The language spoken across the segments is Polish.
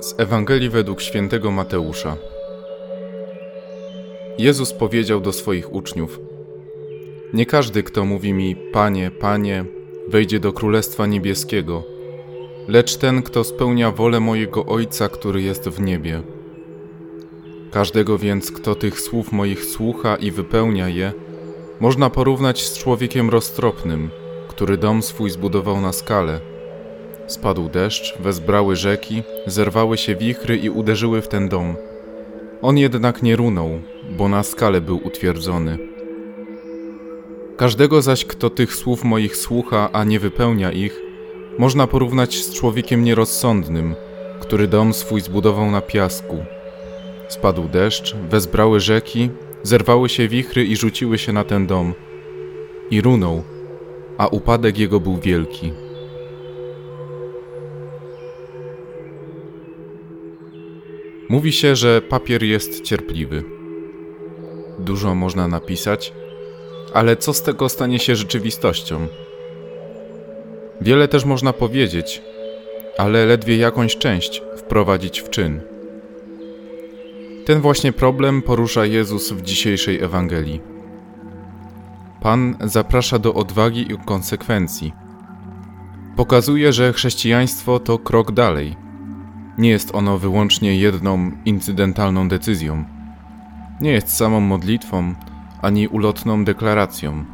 Z Ewangelii według świętego Mateusza. Jezus powiedział do swoich uczniów: Nie każdy, kto mówi mi: Panie, Panie, wejdzie do Królestwa Niebieskiego, lecz ten, kto spełnia wolę mojego Ojca, który jest w niebie. Każdego więc, kto tych słów moich słucha i wypełnia je, można porównać z człowiekiem roztropnym, który dom swój zbudował na skale Spadł deszcz, wezbrały rzeki, zerwały się wichry i uderzyły w ten dom. On jednak nie runął, bo na skale był utwierdzony. Każdego zaś, kto tych słów moich słucha, a nie wypełnia ich, można porównać z człowiekiem nierozsądnym, który dom swój zbudował na piasku. Spadł deszcz, wezbrały rzeki, zerwały się wichry i rzuciły się na ten dom. I runął, a upadek jego był wielki. Mówi się, że papier jest cierpliwy. Dużo można napisać, ale co z tego stanie się rzeczywistością? Wiele też można powiedzieć, ale ledwie jakąś część wprowadzić w czyn. Ten właśnie problem porusza Jezus w dzisiejszej Ewangelii. Pan zaprasza do odwagi i konsekwencji. Pokazuje, że chrześcijaństwo to krok dalej – nie jest ono wyłącznie jedną incydentalną decyzją. Nie jest samą modlitwą ani ulotną deklaracją.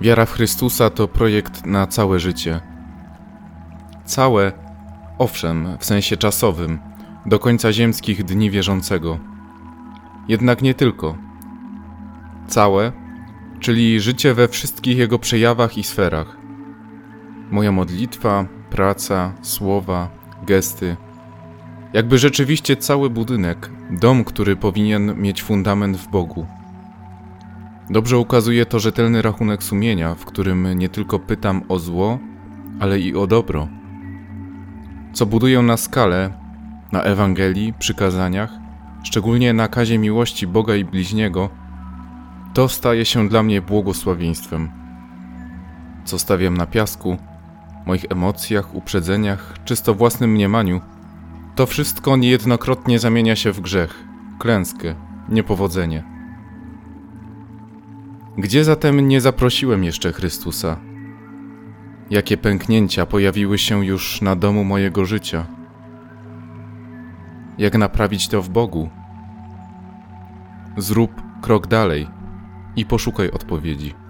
Wiara w Chrystusa to projekt na całe życie. Całe, owszem, w sensie czasowym, do końca ziemskich dni wierzącego. Jednak nie tylko. Całe, czyli życie we wszystkich jego przejawach i sferach. Moja modlitwa, praca, słowa, gesty. Jakby rzeczywiście cały budynek, dom, który powinien mieć fundament w Bogu. Dobrze ukazuje to rzetelny rachunek sumienia, w którym nie tylko pytam o zło, ale i o dobro. Co buduję na skalę, na Ewangelii, przykazaniach, szczególnie na kazie miłości Boga i bliźniego, to staje się dla mnie błogosławieństwem. Co stawiam na piasku, moich emocjach, uprzedzeniach, czysto własnym mniemaniu, to wszystko niejednokrotnie zamienia się w grzech, klęskę, niepowodzenie. Gdzie zatem nie zaprosiłem jeszcze Chrystusa? Jakie pęknięcia pojawiły się już na domu mojego życia? Jak naprawić to w Bogu? Zrób krok dalej i poszukaj odpowiedzi.